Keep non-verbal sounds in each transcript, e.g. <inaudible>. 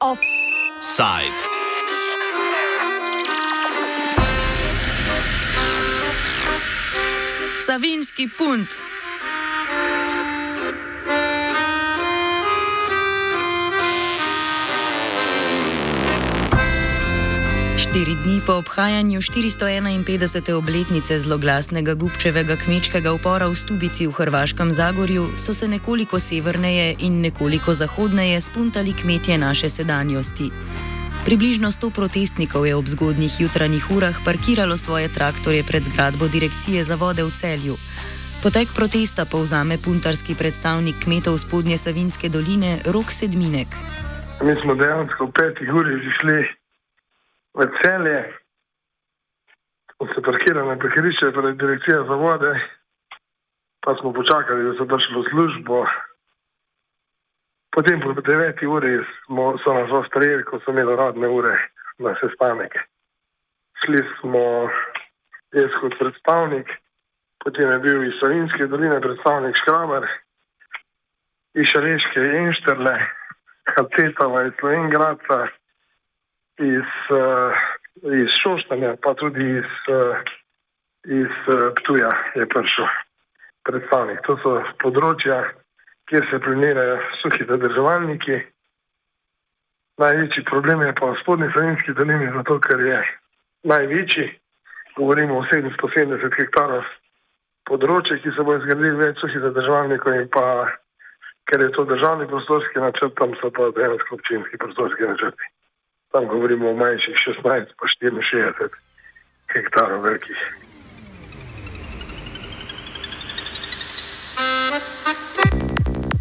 Offside. Savinski punt. Štiri dni po obhajanju 451. obletnice zloglasnega Gubčevega kmečkega upora v Stubici v Hrvaškem Zagorju so se nekoliko severneje in nekoliko zahodneje spuntali kmetje naše sedanjosti. Približno 100 protestnikov je ob zgodnjih jutranjih urah parkiralo svoje traktorje pred zgradbo Direkcije za vode v celju. Potek protesta povzame puntarski predstavnik kmetov spodnje Savinske doline Rok Sedminek. Mi smo dejansko v petih urah prišli v celje, smo se parkirali na prihrišče pred direkcijo za vode, pa smo počakali, da so prišli v službo. Potem po 9 uri smo, so nas ostreli, ko so imeli radne ure na sestanek. Šli smo jaz kot predstavnik, potem je bil iz Savinske doline predstavnik Škramer, iz Šaleške Enšterle, Hacetova iz Slovengradca iz, uh, iz Šoštanja, pa tudi iz, uh, iz uh, Ptuja je prišel predstavnik. To so področja, kjer se primerjajo suhi zadrževalniki. Največji problem je pa v spodnji Savinski dolini, zato ker je največji, govorimo o 770 hektarov področje, ki se bo zgradili več suhi zadrževalnikov in pa, ker je to državni prostorski načrt, tam so pa dejansko občinski prostorski načrti tam govorimo o manjših 16 pa 64 hektarov velikih.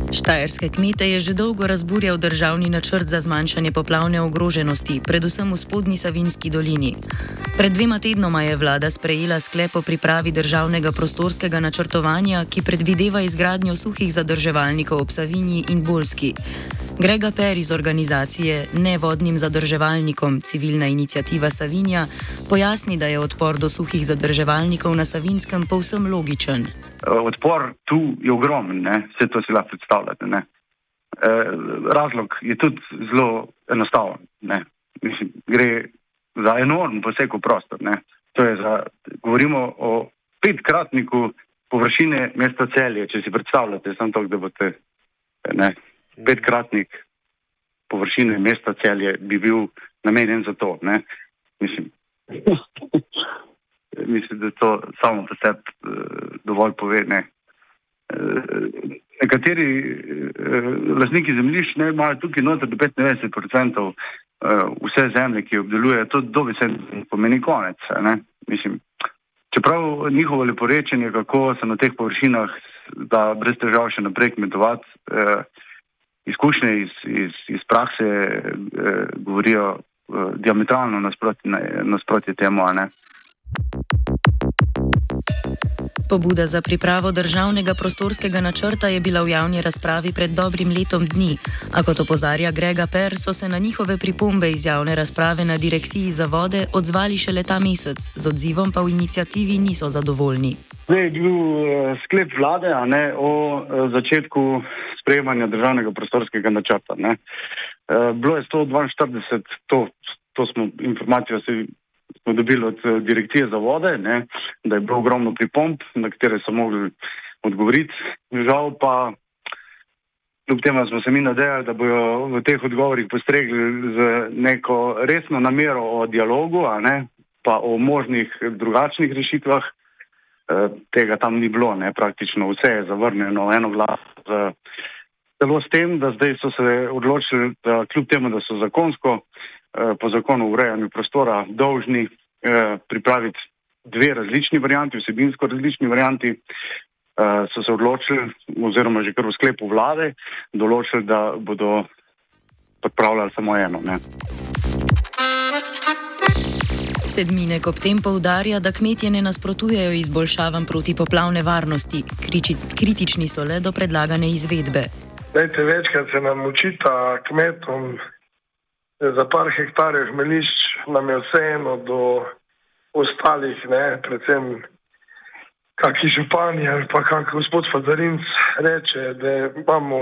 Štajerske kmete je že dolgo razburjal državni načrt za zmanjšanje poplavne ogroženosti, predvsem v spodnji Savinski dolini. Pred dvema tednoma je vlada sprejela sklep o pripravi državnega prostorskega načrtovanja, ki predvideva izgradnjo suhih zadrževalnikov ob Savinji in Bolski. Grega Per iz organizacije Nevodnim zadrževalnikom civilna inicijativa Savinja pojasni, da je odpor do suhih zadrževalnikov na Savinskem povsem logičen. Odpor tu je ogromen, vse to si lahko predstavljate. Ne? Eh, razlog je tudi zelo enostaven. Mislim, gre za enormen poseg v prostor. Za, govorimo o petkratniku površine mesta celje, če si predstavljate, samo to, da boste. Ne? Petkratnik površine mesta celje bi bil namenjen za to. Ne? Mislim, <laughs> mislim, da to samo po sebi uh, dovolj pove. Ne? Uh, nekateri uh, lasniki zemljišč ne imajo tukaj noter do 95% uh, vse zemlje, ki obdelujejo, to dobesedno pomeni konec. Mislim, čeprav njihovo leporečenje, kako se na teh površinah da brez težav še naprej kmetovati, uh, izkušnje iz, iz, iz prakse eh, govorijo eh, diametralno nasproti, nasproti temu. Pobuda za pripravo državnega prostorskega načrta je bila v javni razpravi pred dobrim letom dni, a kot opozarja Grega Per, so se na njihove pripombe iz javne razprave na direkciji za vode odzvali šele ta mesec, z odzivom pa v inicijativi niso zadovoljni. Zdaj je bil eh, sklep vlade ne, o eh, začetku sprejemanja državnega prostorskega načrta. Ne. Eh, bilo je 142, to, to smo informacijo smo dobili od direkcije za vode, ne, da je bilo ogromno pripomp, na katere so mogli odgovoriti. Žal pa, kljub temu smo se mi nadejali, da bojo v teh odgovorih postregli z neko resno namero o dialogu, ne, pa o možnih drugačnih rešitvah. Eh, tega tam ni bilo, ne, praktično vse je zavrnjeno, eno glas. Celo s tem, da zdaj so se odločili, da kljub temu, da so zakonsko, eh, po zakonu o urejanju prostora, dolžni eh, pripraviti dve različni varianti, vsebinsko različni varianti, so se odločili, oziroma že kar v sklepu vlade, določili, da bodo pripravljali samo eno. Ne. Sedminek ob tem poudarja, da kmetje ne nasprotujejo izboljšavam protipoplavne varnosti, kritični so le do predlagane izvedbe. Dajte, večkrat se nam učita kmetom, za par hektarjev hmelišč nam je vseeno do ostalih, ne, predvsem kakšni župani ali pa kak gospod Fadarinc reče, da imamo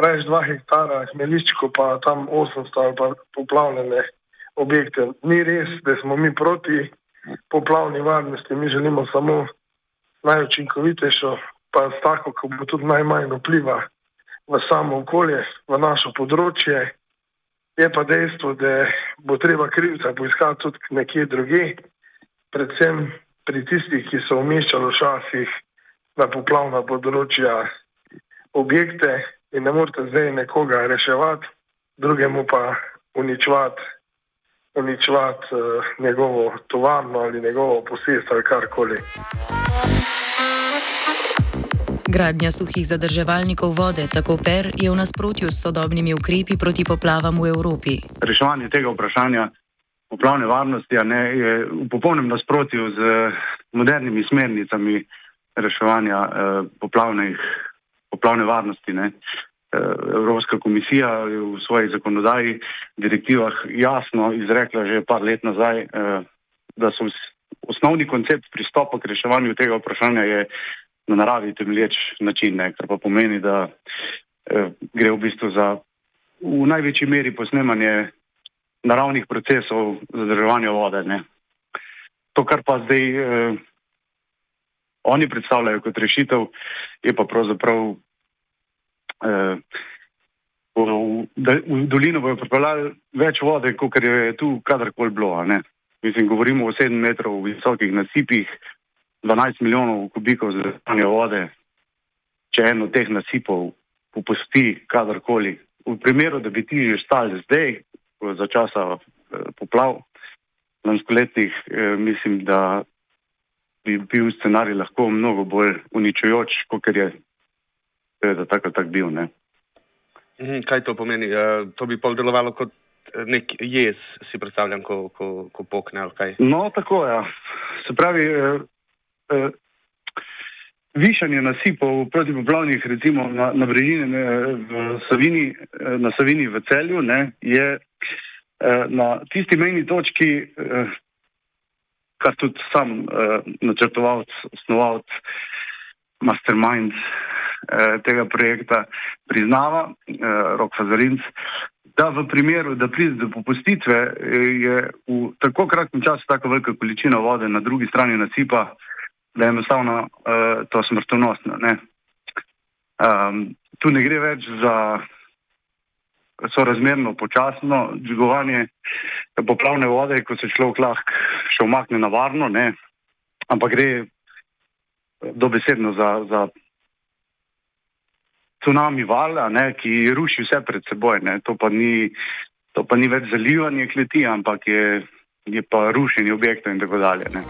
reč dva hektara hmeliščko, pa tam 800 ali pa poplavljene objekte. Ni res, da smo mi proti poplavni varnosti, mi želimo samo najučinkovitejšo, pa s tako, ko bo tudi najmanj vpliva v samo okolje, v našo področje. Je pa dejstvo, da bo treba krivca poiskati tudi nekje druge, predvsem pri tistih, ki so umeščali včasih na poplavna področja objekte in ne morete zdaj nekoga reševati, drugemu pa uničevati, uničevati uh, njegovo tovarno ali njegovo posest ali karkoli. Gradnja suhih zadrževalnikov vode, tako per, je v nasprotju s sodobnimi ukrepi proti poplavam v Evropi. Reševanje tega vprašanja poplavne varnosti ne, je v popolnem nasprotju z modernimi smernicami reševanja eh, poplavne varnosti. Ne. Eh, Evropska komisija je v svoji zakonodaji, direktivah jasno izrekla že par let nazaj, eh, da so osnovni koncept pristopa k reševanju tega vprašanja je na naravi temelječ način, ne, kar pa pomeni, da eh, gre v bistvu za v največji meri posnemanje naravnih procesov zadrževanja vode. Ne. To, kar pa zdaj eh, oni predstavljajo kot rešitev, je pa pravzaprav eh, v, v, v dolino bojo pripeljali več vode, kot je tu kadarkoli bilo. Mislim, govorimo o 7 metrov visokih nasipih, 12 milijonov kubikov zadrževanja vode, če eno od teh nasipov popusti kadarkoli. V primeru, da bi ti že stali zdaj, za časa eh, poplav, v lanskih letih, eh, mislim, da bi bil scenarij lahko mnogo bolj uničujoč, kot je seveda tako tak bil. Ne. Mhm, kaj to pomeni? Eh, to bi pol delovalo kot nek jez, si predstavljam, ko, ko, ko pokne ali kaj? No, tako je. Ja. Se pravi, eh, eh, višanje nasipov protipoplavnih, recimo na, na Brežini, v Savini, na Savini v celju, ne, je Eh, na tisti mejni točki, eh, kar tudi sam eh, načrtovalec, osnovalec, mastermind tega projekta priznava, Rok Fazarinc, da v primeru, da pride do popustitve, je v tako kratkem času tako velika količina vode na drugi strani nasipa, da je enostavno to smrtonosno. Ne? Um, tu ne gre več za sorazmerno počasno dvigovanje poplavne vode, ko se človek lahko še umakne na varno, ne? ampak gre dobesedno za, za tsunami val, ne? ki ruši vse pred seboj. To pa, ni, to pa ni več zalivanje kleti, ampak je, je pa rušenje objektov in tako dalje. Ne?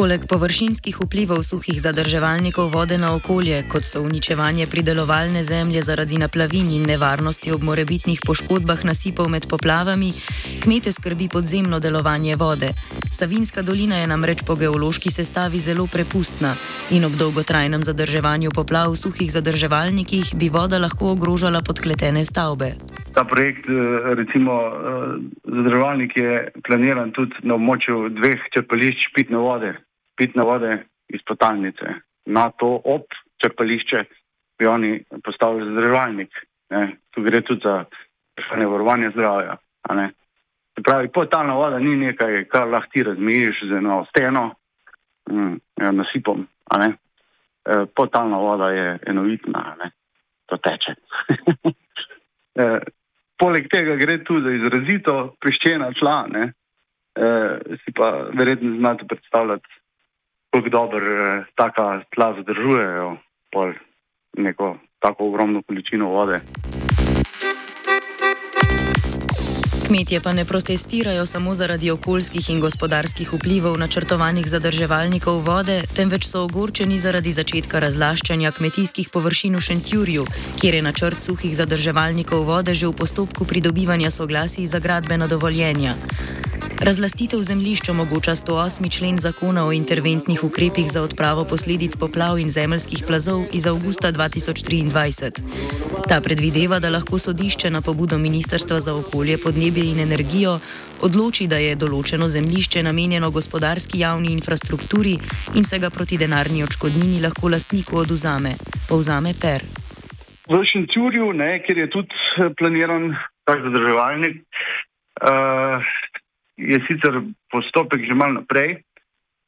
Poleg površinskih vplivov suhih zadrževalnikov vode na okolje, kot so uničevanje pridelovalne zemlje zaradi naplavin in nevarnosti ob morebitnih poškodbah nasipov med poplavami, kmete skrbi podzemno delovanje vode. Savinska dolina je namreč po geološki sestavi zelo prepustna in ob dolgotrajnem zadrževanju poplav v suhih zadrževalnikih bi voda lahko ogrožala podkletene stavbe. Ta projekt, eh, recimo, eh, zadrževalnik je planiran tudi na območju dveh črpališč pitne vode pitne vode iz potalnice. Na to ob črpališče bi oni postavili zadrževalnik. Tu gre tudi za vprašanje varovanja zdravja. Se pravi, potalna voda ni nekaj, kar lahko ti razmišljaš z eno steno, mm, ja, nasipom. E, potalna voda je enovitna, to teče. <laughs> e, poleg tega gre tudi za izrazito piščena tla, e, si pa verjetno znate predstavljati kako dobro eh, taka tla zadržujejo neko tako ogromno količino vode. Kmetje pa ne protestirajo samo zaradi okoljskih in gospodarskih vplivov načrtovanih zadrževalnikov vode, temveč so ogorčeni zaradi začetka razlaščanja kmetijskih površin v Šentjurju, kjer je načrt suhih zadrževalnikov vode že v postopku pridobivanja soglasij za gradbena dovoljenja. Razlastitev zemljišč omogoča 108. člen zakona o interventnih ukrepih za odpravo posledic poplav in zemljskih plazov iz avgusta 2023. Ta predvideva, da lahko sodišče na pobudo Ministrstva za okolje, podnebje in energijo odloči, da je določeno zemljišče namenjeno gospodarski javni infrastrukturi in se ga proti denarni odškodnini lahko lastniku oduzame. Povzame Per. V Šentjurju, kjer je tudi eh, planiran tak zadrževalnik, uh, je sicer postopek že mal naprej.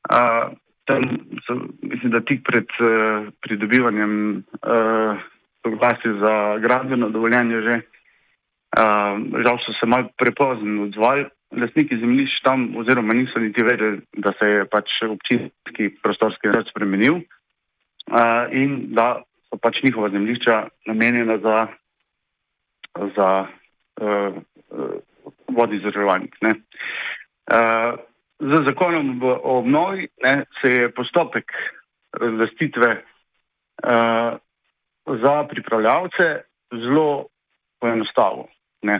Uh, tam so, mislim, da tik pred uh, pridobivanjem uh, soglasja za gradbeno dovoljenje že. Uh, žal so se mal prepozno odzvali. Lastniki zemljišč tam, oziroma niso niti vedeli, da se je pač občinski prostorski red spremenil uh, in da so pač njihova zemljišča namenjena za, za uh, uh, vodi zdrževalnik. Uh, z zakonom o obnovi ne, se je postopek razvestitve uh, za pripravljavce zelo poenostavil. Uh,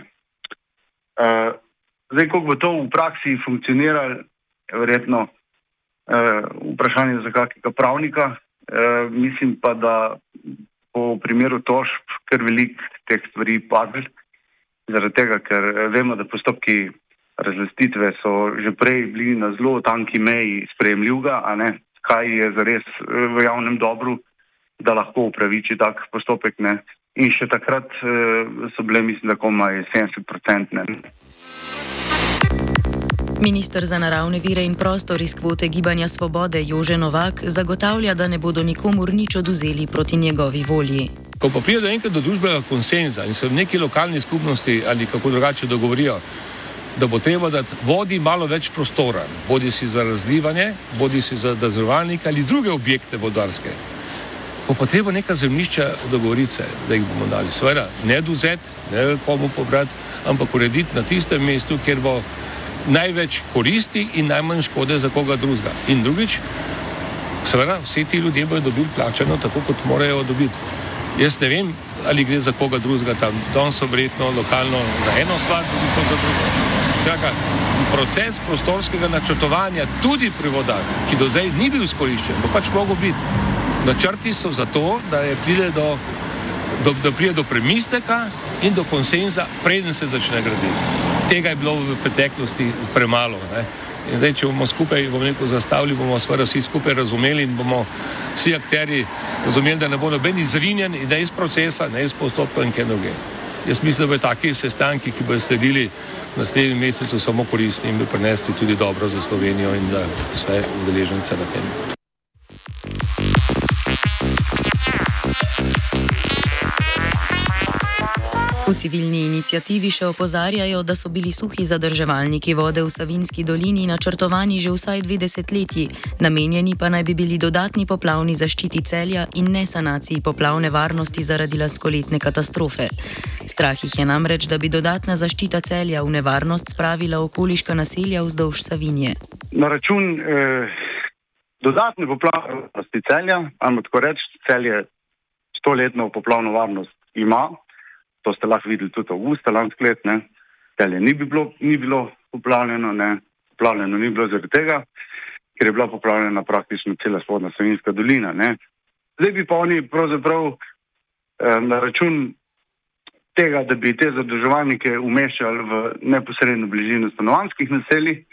zdaj, kako bo to v praksi funkcioniralo, je verjetno uh, vprašanje za kakega pravnika. Uh, mislim pa, da po primeru tožb kar velik teh stvari padel zaradi tega, ker eh, vemo, da postopki razlastitve so že prej bili na zelo tanki meji sprejemljivega, a ne kaj je zares eh, v javnem dobru, da lahko upraviči tak postopek. Ne. In še takrat eh, so bile, mislim, da komaj 70-odstotne. Ministr za naravne vire in prostor iz kvote Gibanja Svobode Jože Novak zagotavlja, da ne bodo nikomur nič oduzeli proti njegovi volji. Ko pa pride do enkrat do družbenega konsenza in se v neki lokalni skupnosti ali kako drugače dogovorijo, da bo treba dati vodi malo več prostora, bodi si za razlivanje, bodi si za dazrovalnik ali druge objekte vodarske. Bo pa treba neka zemljišča dogovoriti se, da jih bomo dali. Seveda, ne duzet, ne komu pobrati, ampak urediti na tistem mestu, kjer bo največ koristi in najmanj škode za koga drugega. In drugič, seveda, vsi ti ljudje bodo dobili plačano tako, kot morajo dobiti. Jaz ne vem, ali gre za koga drugega tam. Danes so verjetno lokalno za eno stvar, drugi pa za drugo. Čaka, proces prostorskega načrtovanja, tudi pri vodah, ki do zdaj ni bil izkoriščen, bo pač mogel biti. Načrti so zato, da pride do, do, da pride do premisleka in do konsenza, preden se začne graditi. Tega je bilo v preteklosti premalo. Ne? In zdaj, če bomo skupaj bomo neko zastavili, bomo seveda vsi skupaj razumeli in bomo vsi akteri razumeli, da ne bo noben izrinjen in da iz procesa, ne iz postopka in kaj druge. Jaz mislim, da bo taki sestanki, ki bodo sledili v naslednjem mesecu, samo koristni in bi prinesli tudi dobro za Slovenijo in za vse udeležence na tem. V civilni inicijativi še opozarjajo, da so bili suhi zadrževalniki vode v Savinski dolini načrtovani že vsaj dve desetletji, namenjeni pa naj bi bili dodatni poplavni zaščiti celja in ne sanaciji poplavne varnosti zaradi lanskoletne katastrofe. Strah jih je namreč, da bi dodatna zaščita celja v nevarnost spravila okoliška naselja vzdolž Savinje. Na račun eh, dodatne poplavne varnosti celja, ali tako reči, celje stoletno poplavno varnost ima to ste lahko videli tudi avgusta lansko let, ne, telje ni bilo, ni bilo poplavljeno, ne, poplavljeno ni bilo zaradi tega, ker je bila poplavljena praktično cela spodnja Savinska dolina, ne. Zdaj bi pa oni pravzaprav eh, na račun tega, da bi te zadrževalnike umeščali v neposredno bližino stanovanskih naselij,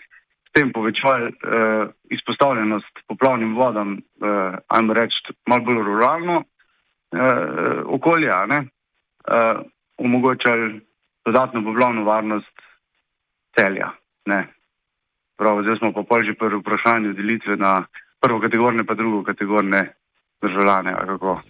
s tem povečevali eh, izpostavljenost poplavnim vodam, eh, ajmo reči, malo bolj ruralno eh, okolje, ne. Omogočali dodatno poplavno varnost celja. Prav, zdaj smo pa pol že pri vprašanju delitve na prvo kategorne pa drugo kategorne državljane. Kako,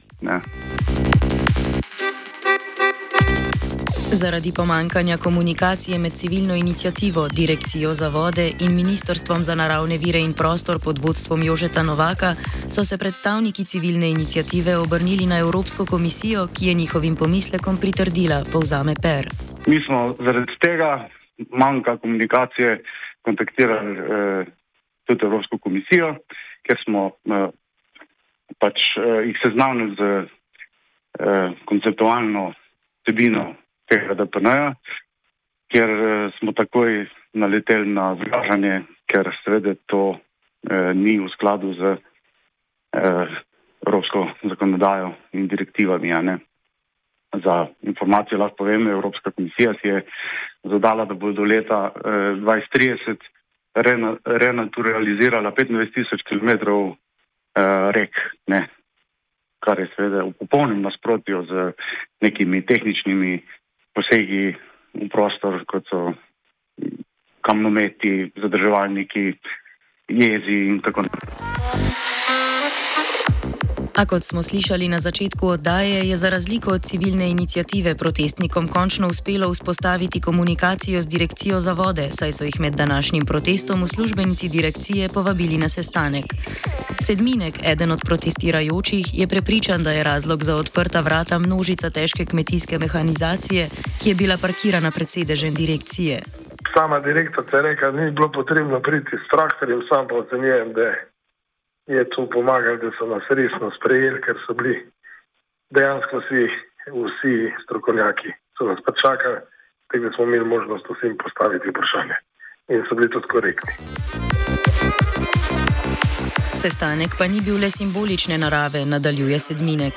Zaradi pomankanja komunikacije med civilno inicijativo, Direkcijo za vode in Ministrstvom za naravne vire in prostor pod vodstvom Jožeta Novaka so se predstavniki civilne inicijative obrnili na Evropsko komisijo, ki je njihovim pomislekom pritrdila, povzame Per. Mi smo zaradi tega manjka komunikacije kontaktirali eh, tudi Evropsko komisijo, ker smo eh, pač eh, jih seznanili z eh, konceptualno vsebino tega DPN-ja. kjer eh, smo takoj naleteli na zgražanje, ker seveda to eh, ni v skladu z eh, evropsko zakonodajo in direktivami. Za informacijo lahko povem, Evropska komisija si je zadala, da bo do leta eh, 2030 rena, renaturalizirala 25 tisoč km eh, rek, ne? kar je seveda v popolnem nasprotju z nekimi tehničnimi posegi v prostor, kot so kamnometi, zadrževalniki, jezi in tako naprej. A kot smo slišali na začetku oddaje, je za razliko od civilne inicijative protestnikom končno uspelo vzpostaviti komunikacijo z direkcijo za vode, saj so jih med današnjim protestom uslužbenci direkcije povabili na sestanek. Sedminek, eden od protestirajočih, je prepričan, da je razlog za odprta vrata množica težke kmetijske mehanizacije, ki je bila parkirana pred sedežem direkcije. Sama direktorica je rekla, da ni bilo potrebno priti s traktorjem, sam pa ocenjujem, da je je to pomagalo, da so nas resno sprejeli, ker so bili dejansko vsi, vsi strokovnjaki, so nas pa čakali, tako da smo imeli možnost vsem postaviti vprašanje in so bili tudi korektni. Sestanek pa ni bil le simbolične narave, nadaljuje sedminek.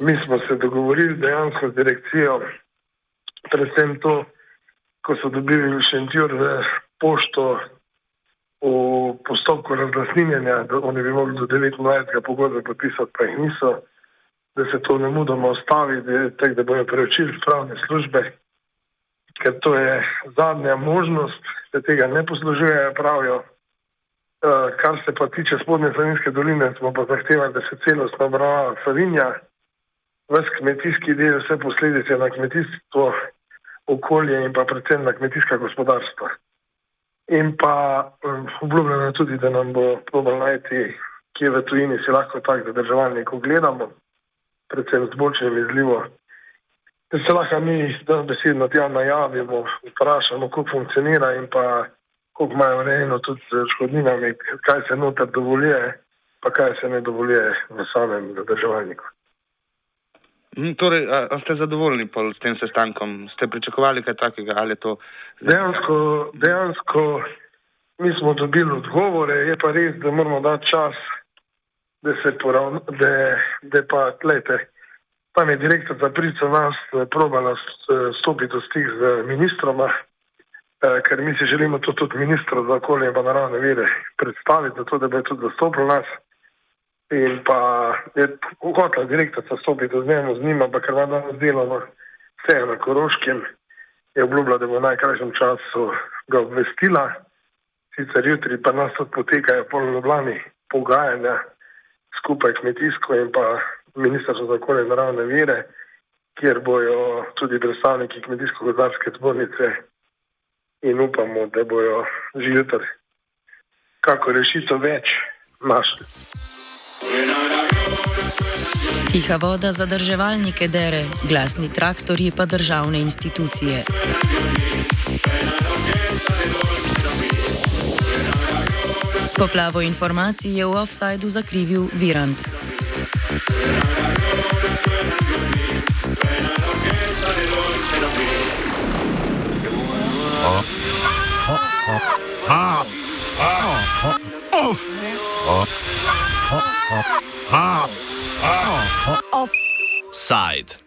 Mi smo se dogovorili dejansko z direkcijo, predvsem to, ko so dobili še en tjur v pošto v postopku razglasnjenja, da oni bi mogli do 29. pogodbe podpisati, pa jih niso, da se to ne mudoma ostavi, da, da bojo preučili pravne službe, ker to je zadnja možnost, da tega ne poslužujejo, pravijo. Uh, kar se pa tiče spodnje Savinske doline, smo pa zahtevali, da se celostno obravnava Savinja, vse kmetijski del, vse posledice na kmetijstvo, okolje in pa predvsem na kmetijska gospodarstva. In pa um, obljubljeno je tudi, da nam bo probal najti, kje v tujini si lahko tak zadrževalnik ogledamo, predvsem z boljšim izlivom. Da se lahko mi da besedno tja najavimo, vprašamo, kako funkcionira in pa koliko imajo urejeno tudi z škodninami, kaj se noter dovoljuje, pa kaj se ne dovoljuje v samem zadrževalniku. Hm, torej, a, a ste zadovoljni s tem sestankom? Ste pričakovali kaj takega? To... Dejansko, dejansko mi smo dobili odgovore, je pa res, da moramo dati čas, da se poravna, da, da pa, gledajte, tam je direktor za prico nas eh, probala stopiti v stik z ministroma, eh, ker mi si želimo to tudi ministra za okolje in naravne vire predstaviti, zato da bi tudi zastopil nas. In pa je hotela direktorica stopiti z njim, z njim, ampak ker ima danes delo na vse na Koroškem, je obljubila, da bo v najkrajšem času ga obvestila. Sicer jutri pa nas tudi potekajo polnoblani pogajanja skupaj kmetijsko in pa ministrstvo za okolje in naravne vire, kjer bojo tudi predstavniki kmetijsko-gozdarske zbornice in upamo, da bojo že jutri kako rešitev več našli. Tiha voda zadrževalnike dere, glasni traktorji pa državne institucije. Poplavo informacij je v offsajdu zakrivil Virant. Oh. Oh. Oh. Ah. Ah. Oh. Oh. Offside.